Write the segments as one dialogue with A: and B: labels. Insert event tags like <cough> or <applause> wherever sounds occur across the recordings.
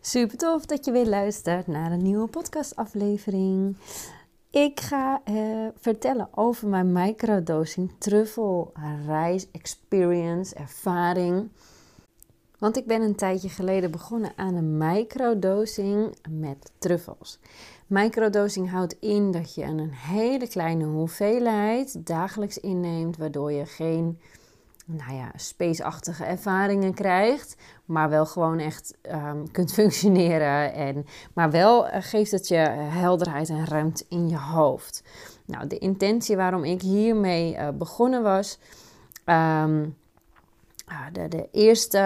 A: Super tof dat je weer luistert naar een nieuwe podcastaflevering. Ik ga eh, vertellen over mijn microdosing truffel reis experience ervaring. Want ik ben een tijdje geleden begonnen aan een microdosing met truffels. Microdosing houdt in dat je een hele kleine hoeveelheid dagelijks inneemt, waardoor je geen nou ja, spaceachtige ervaringen krijgt, maar wel gewoon echt um, kunt functioneren. En, maar wel uh, geeft het je helderheid en ruimte in je hoofd. Nou, de intentie waarom ik hiermee uh, begonnen was. Ah, de, de, eerste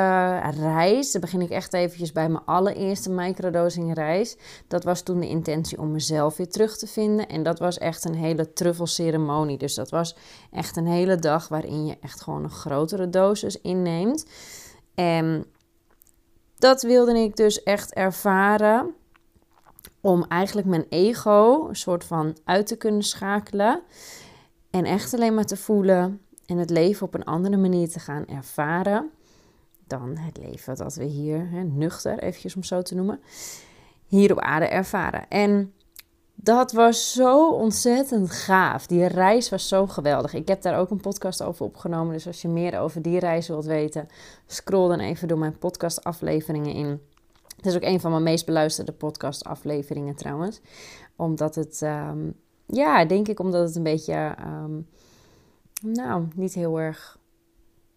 A: reis, dan begin ik echt eventjes bij mijn allereerste microdosing reis. Dat was toen de intentie om mezelf weer terug te vinden. En dat was echt een hele truffelceremonie. Dus dat was echt een hele dag waarin je echt gewoon een grotere dosis inneemt. En dat wilde ik dus echt ervaren. Om eigenlijk mijn ego een soort van uit te kunnen schakelen. En echt alleen maar te voelen en het leven op een andere manier te gaan ervaren dan het leven dat we hier, hè, nuchter eventjes om zo te noemen, hier op aarde ervaren. En dat was zo ontzettend gaaf. Die reis was zo geweldig. Ik heb daar ook een podcast over opgenomen. Dus als je meer over die reis wilt weten, scroll dan even door mijn podcastafleveringen in. Het is ook een van mijn meest beluisterde podcastafleveringen trouwens. Omdat het, ehm, ja, denk ik omdat het een beetje ehm, nou, niet heel erg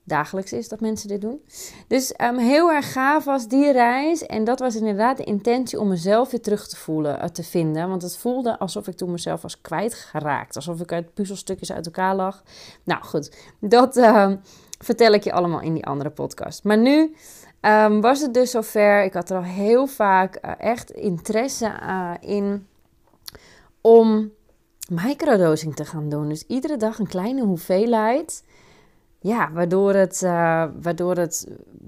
A: dagelijks is dat mensen dit doen. Dus um, heel erg gaaf was die reis. En dat was inderdaad de intentie om mezelf weer terug te voelen, uh, te vinden. Want het voelde alsof ik toen mezelf was kwijtgeraakt. Alsof ik uit puzzelstukjes uit elkaar lag. Nou goed, dat uh, vertel ik je allemaal in die andere podcast. Maar nu um, was het dus zover. Ik had er al heel vaak uh, echt interesse uh, in om microdosing te gaan doen. Dus iedere dag een kleine hoeveelheid. Ja, waardoor het, uh, waardoor het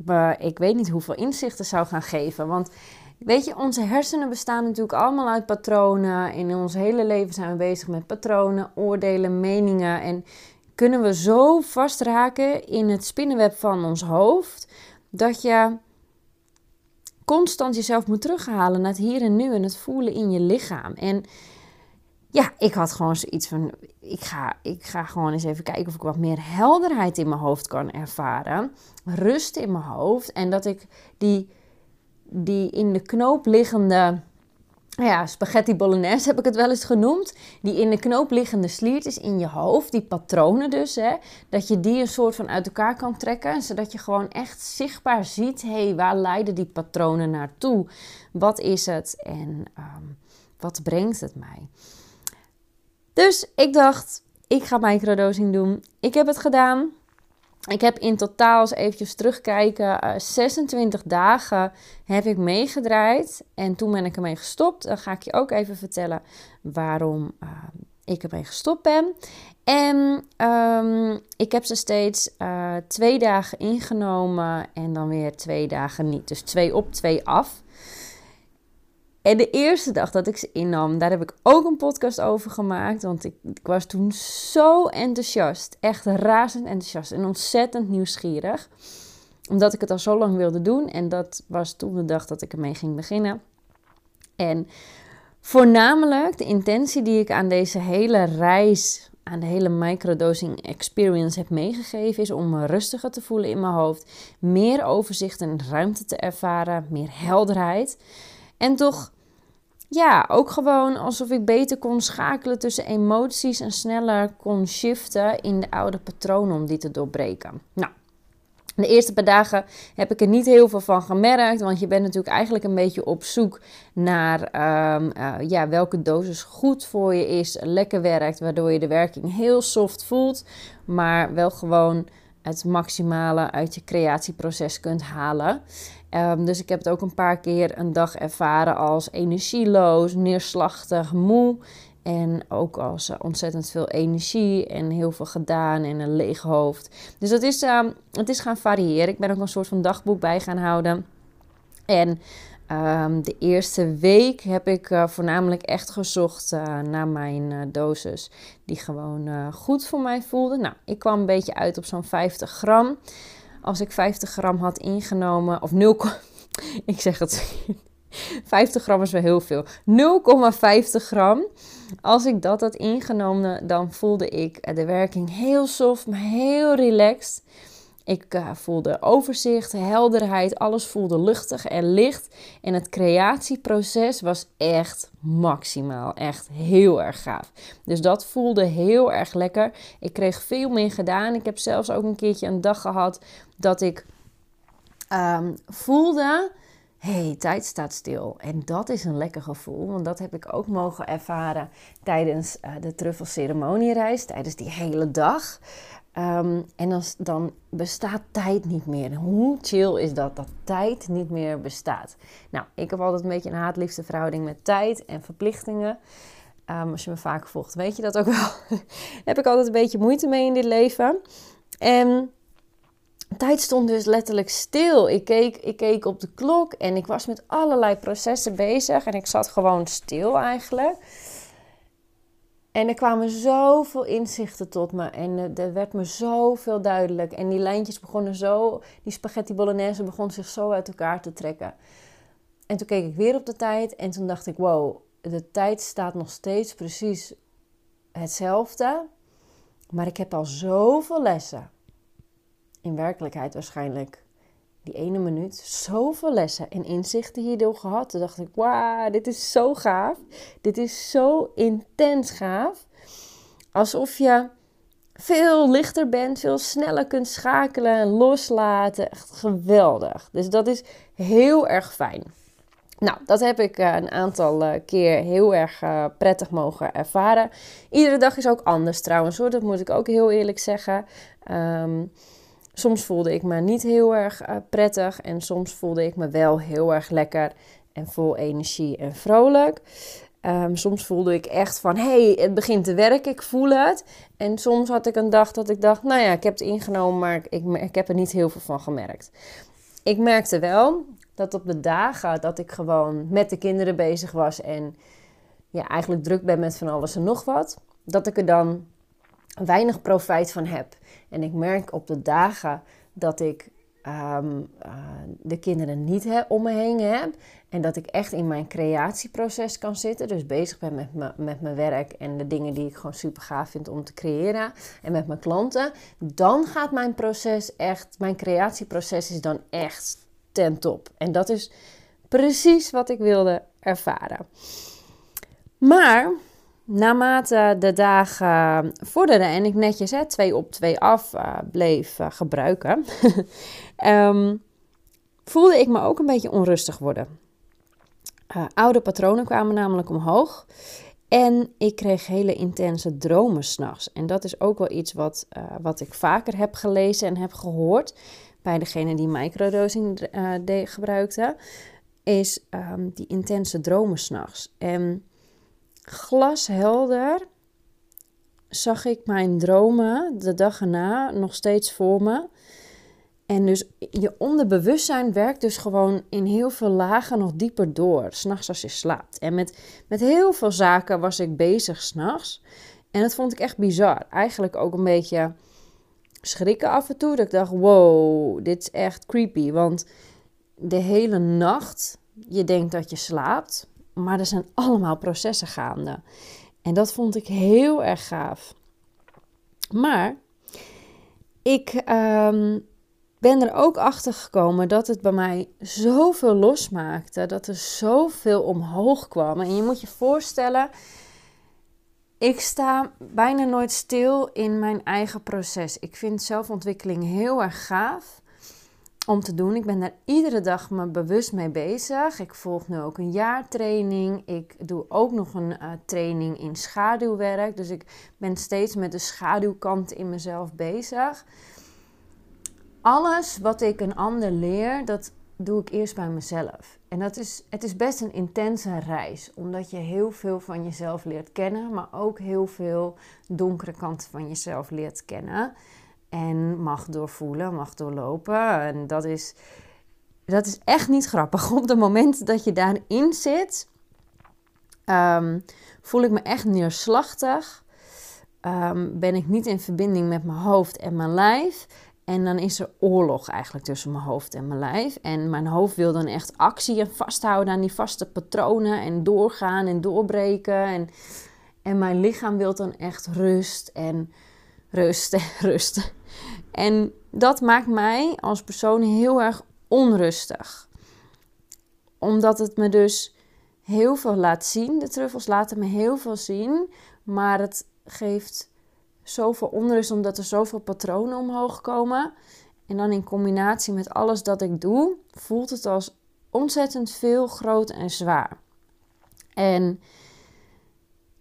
A: uh, ik weet niet hoeveel inzichten zou gaan geven. Want weet je, onze hersenen bestaan natuurlijk allemaal uit patronen. In ons hele leven zijn we bezig met patronen, oordelen, meningen. En kunnen we zo vastraken in het spinnenweb van ons hoofd dat je constant jezelf moet terughalen naar het hier en nu en het voelen in je lichaam. En ja, ik had gewoon zoiets van: ik ga, ik ga gewoon eens even kijken of ik wat meer helderheid in mijn hoofd kan ervaren. Rust in mijn hoofd. En dat ik die, die in de knoop liggende. Ja, spaghetti bolognese heb ik het wel eens genoemd. Die in de knoop liggende sliertjes in je hoofd, die patronen dus, hè, dat je die een soort van uit elkaar kan trekken. Zodat je gewoon echt zichtbaar ziet, hé, hey, waar leiden die patronen naartoe? Wat is het en um, wat brengt het mij? Dus ik dacht, ik ga microdosing doen. Ik heb het gedaan. Ik heb in totaal, als eventjes terugkijken, 26 eh, dagen heb ik meegedraaid. En toen ben ik ermee gestopt. Dan ga ik je ook even vertellen waarom uh, ik ermee gestopt ben. En um, ik heb ze steeds uh, twee dagen ingenomen en dan weer twee dagen niet. Dus twee op, twee af. En de eerste dag dat ik ze innam, daar heb ik ook een podcast over gemaakt. Want ik, ik, was toen zo enthousiast. Echt razend enthousiast en ontzettend nieuwsgierig. Omdat ik het al zo lang wilde doen. En dat was toen de dag dat ik ermee ging beginnen. En voornamelijk de intentie die ik aan deze hele reis, aan de hele microdosing experience heb meegegeven, is om me rustiger te voelen in mijn hoofd. Meer overzicht en ruimte te ervaren. Meer helderheid. En toch ja, ook gewoon alsof ik beter kon schakelen tussen emoties en sneller kon shiften in de oude patronen om die te doorbreken. Nou, de eerste paar dagen heb ik er niet heel veel van gemerkt, want je bent natuurlijk eigenlijk een beetje op zoek naar um, uh, ja, welke dosis goed voor je is, lekker werkt, waardoor je de werking heel soft voelt, maar wel gewoon het maximale uit je creatieproces kunt halen. Um, dus ik heb het ook een paar keer een dag ervaren als energieloos, neerslachtig, moe. En ook als uh, ontzettend veel energie en heel veel gedaan en een leeg hoofd. Dus dat is, um, het is gaan variëren. Ik ben ook een soort van dagboek bij gaan houden. En um, de eerste week heb ik uh, voornamelijk echt gezocht uh, naar mijn uh, dosis. Die gewoon goed voor mij voelde. Nou, ik kwam een beetje uit op zo'n 50 gram als ik 50 gram had ingenomen, of 0, <laughs> ik zeg het, <laughs> 50 gram is wel heel veel. 0,50 gram. Als ik dat had ingenomen, dan voelde ik de werking heel soft, maar heel relaxed. Ik uh, voelde overzicht, helderheid, alles voelde luchtig en licht. En het creatieproces was echt maximaal, echt heel erg gaaf. Dus dat voelde heel erg lekker. Ik kreeg veel meer gedaan. Ik heb zelfs ook een keertje een dag gehad dat ik um, voelde hey, tijd staat stil. En dat is een lekker gevoel, want dat heb ik ook mogen ervaren tijdens uh, de truffelceremoniereis, tijdens die hele dag. Um, en dan, bestaat tijd niet meer. Hoe chill is dat, dat tijd niet meer bestaat? Nou, ik heb altijd een beetje een haat-liefde verhouding met tijd en verplichtingen. Um, als je me vaak volgt, weet je dat ook wel. <laughs> heb ik altijd een beetje moeite mee in dit leven. En tijd stond dus letterlijk stil. Ik keek, ik keek op de klok en ik was met allerlei processen bezig. En ik zat gewoon stil eigenlijk. En er kwamen zoveel inzichten tot me en er werd me zoveel duidelijk. En die lijntjes begonnen zo, die spaghetti bolognese begon zich zo uit elkaar te trekken. En toen keek ik weer op de tijd en toen dacht ik, wow, de tijd staat nog steeds precies hetzelfde. Maar ik heb al zoveel lessen. In werkelijkheid waarschijnlijk die ene minuut zoveel lessen en inzichten hierdoor gehad. Toen dacht ik, wauw, dit is zo gaaf. Dit is zo intens gaaf. Alsof je veel lichter bent, veel sneller kunt schakelen en loslaten. Echt geweldig. Dus dat is heel erg fijn. Nou, dat heb ik uh, een aantal uh, keer heel erg uh, prettig mogen ervaren. Iedere dag is ook anders trouwens hoor, dat moet ik ook heel eerlijk zeggen. Um, Soms voelde ik me niet heel erg uh, prettig en soms voelde ik me wel heel erg lekker en vol energie en vrolijk. Um, soms voelde ik echt van, hey, het begint te werken, ik voel het. En soms had ik een dag dat ik dacht, nou ja, ik heb het ingenomen, maar ik, ik heb er niet heel veel van gemerkt. Ik merkte wel dat op de dagen dat ik gewoon met de kinderen bezig was en ja, eigenlijk druk ben met van alles en nog wat, dat ik er dan weinig profijt van heb. En ik merk op de dagen dat ik ehm, eh, de kinderen niet om me heen heb. En dat ik echt in mijn creatieproces kan zitten. Dus bezig ben met, me, met mijn werk en de dingen die ik gewoon super gaaf vind om te creëren. En met mijn klanten. Dan gaat mijn proces echt, mijn creatieproces is dan echt ten top. En dat is precies wat ik wilde ervaren. Maar naarmate de dagen vorderden en ik netjes twee op twee af uh, bleef uh, gebruiken, um, <laughs> voelde ik me ook een beetje onrustig worden. Uh, oude patronen kwamen namelijk omhoog en ik kreeg hele intense dromen s'nachts. En dat is ook wel iets wat, wat ik vaker heb gelezen en heb gehoord bij degene die microdosing gebruikte, is um, die intense dromen s'nachts. En glashelder zag ik mijn dromen de dag erna nog steeds voor me. En dus je onderbewustzijn werkt dus gewoon in heel veel lagen nog dieper door, s'nachts als je slaapt. En met, met heel veel zaken was ik bezig s'nachts. En dat vond ik echt bizar. Eigenlijk ook een beetje schrikken af en toe. Dat ik dacht, wow, dit is echt creepy. Want de hele nacht, je denkt dat je slaapt. Maar er zijn allemaal processen gaande. En dat vond ik heel erg gaaf. Maar ik um, ben er ook achter gekomen dat het bij mij zoveel losmaakte. Dat er zoveel omhoog kwam. En je moet je voorstellen. Ik sta bijna nooit stil in mijn eigen proces. Ik vind zelfontwikkeling heel erg gaaf om te doen. Ik ben daar iedere dag me bewust mee bezig. Ik volg nu ook een jaartraining. Ik doe ook nog een uh, training in schaduwwerk. Dus ik ben steeds met de schaduwkant in mezelf bezig. Alles wat ik een ander leer, dat doe ik eerst bij mezelf. En dat is, het is best een intense reis, omdat je heel veel van jezelf leert kennen, maar ook heel veel donkere kanten van jezelf leert kennen en mag doorvoelen, mag doorlopen. En dat is, dat is echt niet grappig. <laughs> Op het moment dat je daarin zit, um, voel ik me echt neerslachtig. Um, ben ik niet in verbinding met mijn hoofd en mijn lijf. En dan is er oorlog eigenlijk tussen mijn hoofd en mijn lijf. En mijn hoofd wil dan echt actie en vasthouden aan die vaste patronen. En doorgaan en doorbreken. En, en mijn lichaam wil dan echt rust en rust en <laughs> rust. En dat maakt mij als persoon heel erg onrustig. Omdat het me dus heel veel laat zien. De truffels laten me heel veel zien. Maar het geeft zoveel onrust omdat er zoveel patronen omhoog komen. En dan in combinatie met alles dat ik doe, voelt het als ontzettend veel, groot en zwaar. En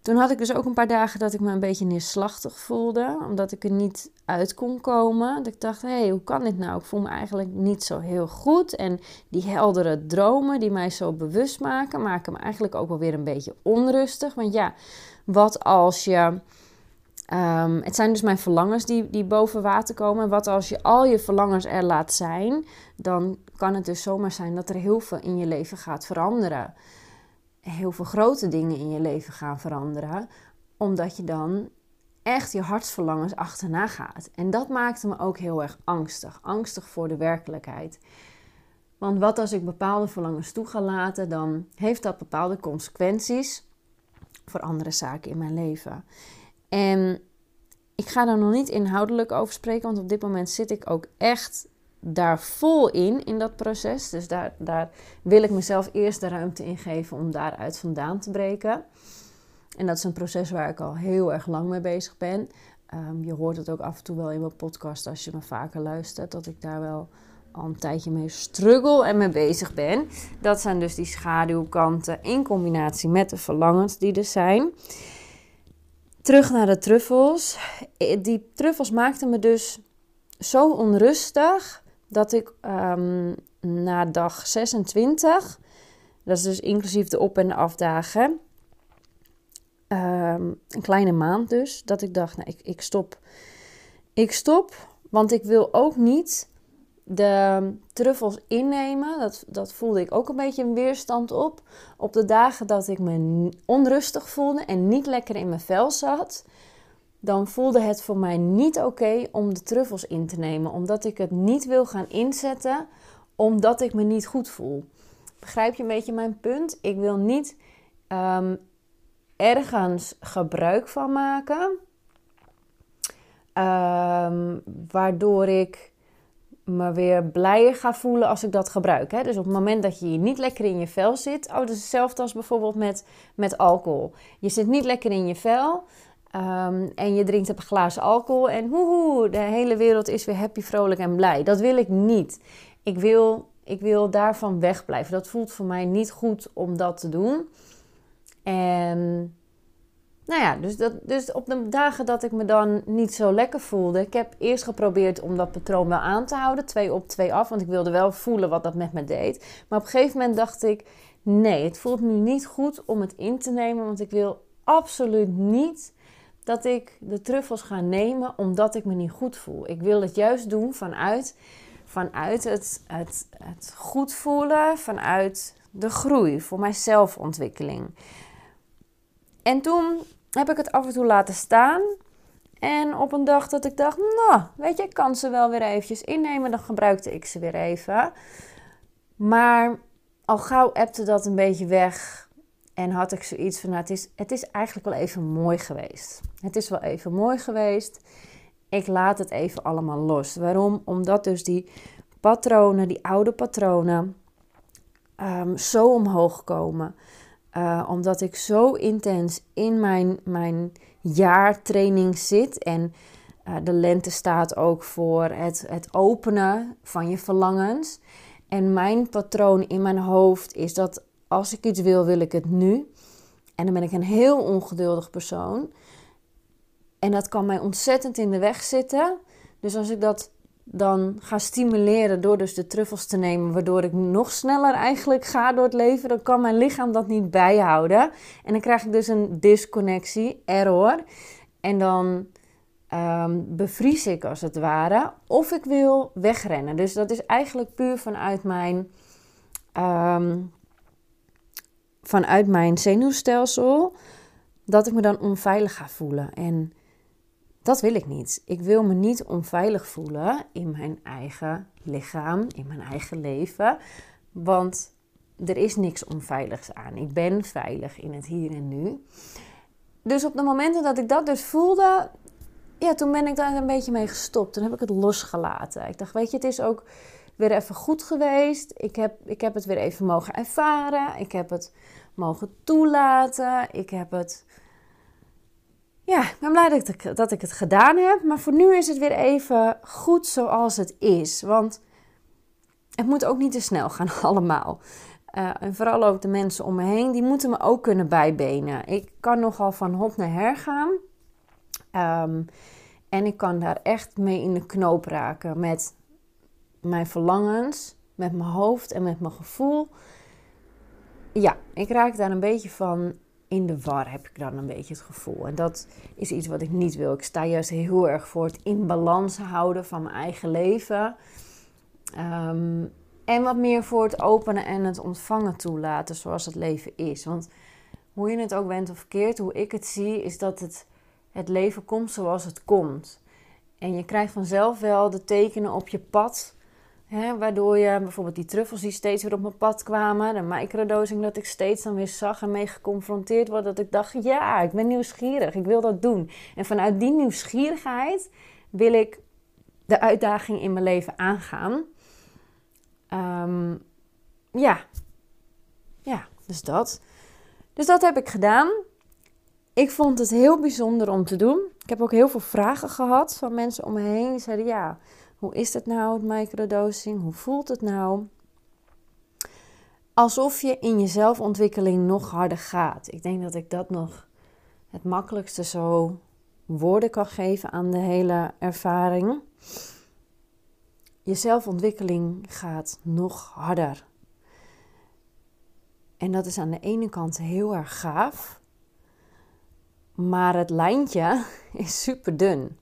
A: toen had ik dus ook een paar dagen dat ik me een beetje neerslachtig voelde, omdat ik er niet uit kon komen. Dat ik dacht, hé, hey, hoe kan dit nou? Ik voel me eigenlijk niet zo heel goed. En die heldere dromen die mij zo bewust maken, maken me eigenlijk ook wel weer een beetje onrustig. Want ja, wat als je Um, het zijn dus mijn verlangens die, die boven water komen. Wat als je al je verlangens er laat zijn, dan kan het dus zomaar zijn dat er heel veel in je leven gaat veranderen. Heel veel grote dingen in je leven gaan veranderen, omdat je dan echt je hartsverlangens achterna gaat. En dat maakte me ook heel erg angstig. Angstig voor de werkelijkheid. Want wat als ik bepaalde verlangens toe ga laten, dan heeft dat bepaalde consequenties voor andere zaken in mijn leven. En ik ga daar nog niet inhoudelijk over spreken, want op dit moment zit ik ook echt daar vol in, in dat proces. Dus daar, daar wil ik mezelf eerst de ruimte in geven om daaruit vandaan te breken. En dat is een proces waar ik al heel erg lang mee bezig ben. Ehm, je hoort het ook af en toe wel in mijn podcast als je me vaker luistert, dat ik daar wel al een tijdje mee struggle en mee bezig ben. Dat zijn dus die schaduwkanten in combinatie met de verlangens die er zijn. Terug naar de truffels. Eh, die truffels maakten me dus zo onrustig dat ik um, na dag 26, dat is dus inclusief de op- en afdagen, um, een kleine maand dus, dat ik dacht, nou, ik, ik stop. Ik stop, want ik wil ook niet de truffels innemen, dat, dat voelde ik ook een beetje een weerstand op. Op de dagen dat ik me onrustig voelde en niet lekker in mijn vel zat, dan voelde het voor mij niet oké om de truffels in te nemen. Omdat ik het niet wil gaan inzetten, omdat ik me niet goed voel. Begrijp je een beetje mijn punt? Ik wil niet ehm, ergens gebruik van maken, um, waardoor ik me weer blijer ga voelen als ik dat gebruik. Hè? Dus op het moment dat je niet lekker in je vel zit. Oh, dat is hetzelfde als bijvoorbeeld met, met alcohol. Je zit niet lekker in je vel. Um, en je drinkt een glazen alcohol. En woehoe, de hele wereld is weer happy, vrolijk en blij. Dat wil ik niet. Ik wil, ik wil daarvan wegblijven. Dat voelt voor mij niet goed om dat te doen. En nou ja, dus, dat, dus op de dagen dat ik me dan niet zo lekker voelde. Ik heb eerst geprobeerd om dat patroon wel aan te houden. Twee op, twee af. Want ik wilde wel voelen wat dat met me deed. Maar op een gegeven moment dacht ik: nee, het voelt nu niet goed om het in te nemen. Want ik wil absoluut niet dat ik de truffels ga nemen omdat ik me niet goed voel. Ik wil het juist doen vanuit, vanuit het, het, het goed voelen, vanuit de groei voor mijn zelfontwikkeling. En toen heb ik het af en toe laten staan. En op een dag dat ik dacht, nou, weet je, ik kan ze wel weer eventjes innemen, dan gebruikte ik ze weer even. Maar al gauw appte dat een beetje weg en had ik zoiets van, nou, het is, het is eigenlijk wel even mooi geweest. Het is wel even mooi geweest. Ik laat het even allemaal los. Waarom? Omdat dus die patronen, die oude patronen, um, zo omhoog komen. Uh, omdat ik zo intens in mijn, mijn jaartraining zit. En uh, de lente staat ook voor het, het openen van je verlangens. En mijn patroon in mijn hoofd is dat als ik iets wil, wil ik het nu. En dan ben ik een heel ongeduldig persoon. En dat kan mij ontzettend in de weg zitten. Dus als ik dat dan ga stimuleren door dus de truffels te nemen, waardoor ik nog sneller eigenlijk ga door het leven, dan kan mijn lichaam dat niet bijhouden. En dan krijg ik dus een disconnectie, error. En dan um, bevries ik als het ware. Of ik wil wegrennen. Dus dat is eigenlijk puur vanuit mijn, um, vanuit mijn zenuwstelsel. Dat ik me dan onveilig ga voelen. En Dat wil ik niet. Ik wil me niet onveilig voelen in mijn eigen lichaam, in mijn eigen leven. Want er is niks onveiligs aan. Ik ben veilig in het hier en nu. Dus op de momenten dat ik dat dus voelde, ja, toen ben ik daar een beetje mee gestopt. Toen heb ik het losgelaten. Ik dacht, weet je, het is ook weer even goed geweest. Ik heb, ik heb het weer even mogen ervaren. Ik heb het mogen toelaten. Ik heb het. Ja, ik ben blij dat ik, dat ik het gedaan heb. Maar voor nu is het weer even goed zoals het is. Want het moet ook niet te snel gaan, <laughs> allemaal. Uh, en vooral ook de mensen om me heen, die moeten me ook kunnen bijbenen. Ik kan nogal van hop naar her gaan. Um, en ik kan daar echt mee in de knoop raken met mijn verlangens, met mijn hoofd en met mijn gevoel. Ja, ik raak daar een beetje van in de war, heb ik dan een beetje het gevoel. En dat is iets wat ik niet wil. Ik sta juist heel erg voor het in balans houden van mijn eigen leven. Ehm, en wat meer voor het openen en het ontvangen toelaten zoals het leven is. Want hoe je het ook bent of verkeerd, hoe ik het zie, is dat het, het leven komt zoals het komt. En je krijgt vanzelf wel de tekenen op je pad Waardoor je bijvoorbeeld die truffels die steeds weer op mijn pad kwamen, de microdosing dat ik steeds dan weer zag en mee geconfronteerd word, dat ik dacht, ja, ik ben nieuwsgierig, ik wil dat doen. En vanuit die nieuwsgierigheid wil ik de uitdaging in mijn leven aangaan. Ehm, ja, ja, dus dat. Dus dat heb ik gedaan. Ik vond het heel bijzonder om te doen. Ik heb ook heel veel vragen gehad van mensen om me heen. Die zeiden, ja, hoe is het nou, het microdosing? Hoe voelt het nou? Alsof je in je zelfontwikkeling nog harder gaat. Ik denk dat ik dat nog het makkelijkste zo woorden kan geven aan de hele ervaring. Je zelfontwikkeling gaat nog harder. En dat is aan de ene kant heel erg gaaf. Maar het lijntje <laughs> is super dun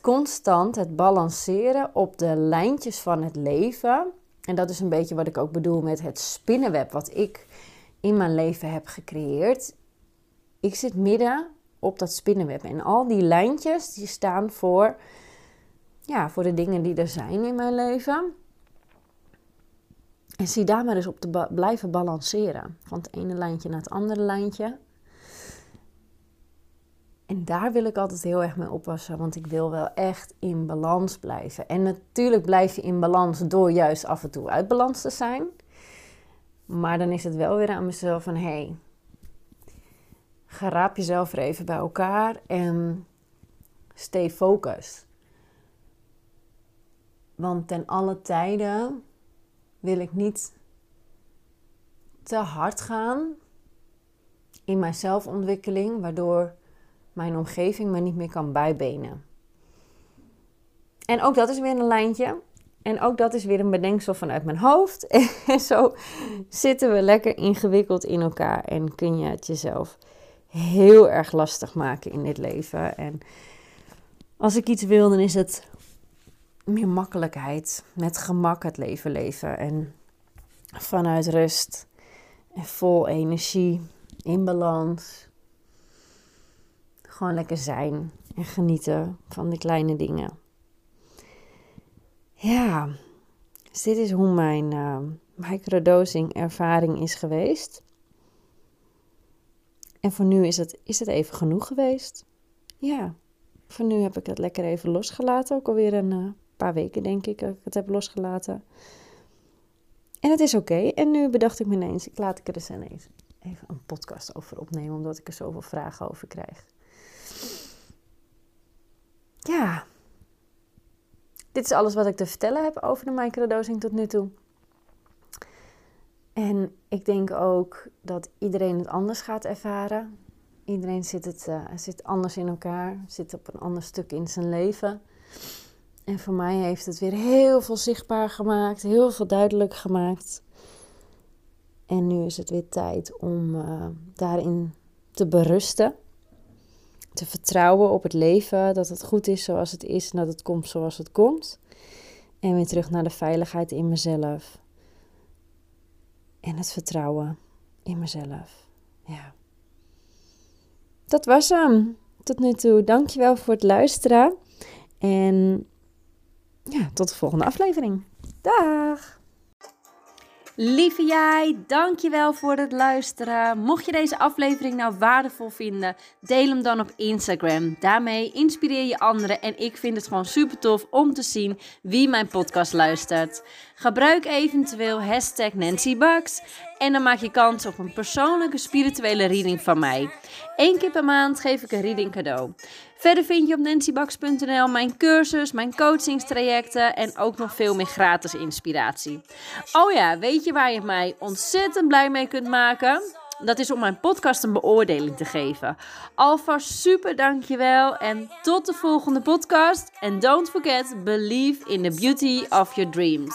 A: constant het balanceren op de lijntjes van het leven. En dat is een beetje wat ik ook bedoel met het spinnenweb wat ik in mijn leven heb gecreëerd. Ik zit midden op dat spinnenweb en al die lijntjes die staan voor, ja, voor de dingen die er zijn in mijn leven. En zie daar maar eens op te blijven balanceren. Van het ene lijntje naar het andere lijntje. En daar wil ik altijd heel erg mee oppassen, want ik wil wel echt in balans blijven. En natuurlijk blijf je in balans door juist af en toe uit balans te zijn. Maar dan is het wel weer aan mezelf van, hé, hey, geraap jezelf er even bij elkaar en stay focused. Want ten alle tijden wil ik niet te hard gaan in mijn zelfontwikkeling, waardoor mijn omgeving me niet meer kan bijbenen. En ook dat is weer een lijntje. En ook dat is weer een bedenksel vanuit mijn hoofd. <laughs> En zo zitten we lekker ingewikkeld in elkaar. En kun je het jezelf heel erg lastig maken in dit leven. En als ik iets wil, dan is het meer makkelijkheid. Met gemak het leven leven. En vanuit rust. En vol energie. In balans. Gewoon lekker zijn en genieten van de kleine dingen. Ja, dus dit is hoe mijn uh, microdosing ervaring is geweest. En voor nu is het, is het even genoeg geweest. Ja, voor nu heb ik het lekker even losgelaten. Ook alweer een uh, paar weken denk ik dat ik het heb losgelaten. En het is oké. En nu bedacht ik me ineens, ik laat ik er eens ineens even een podcast over opnemen, omdat ik er zoveel vragen over krijg ja, dit is alles wat ik te vertellen heb over de microdosing tot nu toe. En ik denk ook dat iedereen het anders gaat ervaren. Iedereen zit, het, uh, zit anders in elkaar, zit op een ander stuk in zijn leven. En voor mij heeft het weer heel veel zichtbaar gemaakt, heel veel duidelijk gemaakt. En nu is het weer tijd om uh, daarin te berusten te vertrouwen op het leven, dat het goed is zoals het is en dat het komt zoals het komt. En weer terug naar de veiligheid in mezelf. En het vertrouwen in mezelf. Ja. Dat was hem. tot nu toe. Dankjewel voor het luisteren. En ja, tot de volgende aflevering. Dag! Lieve jij, dankjewel voor het luisteren. Mocht je deze aflevering nou waardevol vinden, deel hem dan op Instagram. Daarmee inspireer je anderen en ik vind het gewoon super tof om te zien wie mijn podcast luistert. Gebruik eventueel hashtag Nancy en dan maak je kans op een persoonlijke spirituele reading van mij. Eén keer per maand geef ik een reading cadeau. Verder vind je op nancybax.nl mijn cursus, mijn coachingstrajecten en ook nog veel meer gratis inspiratie. Oh ja, weet je waar je mij ontzettend blij mee kunt maken? Dat is om mijn podcast een beoordeling te geven. Alvast super dankjewel en tot de volgende podcast. And don't forget, believe in the beauty of your dreams.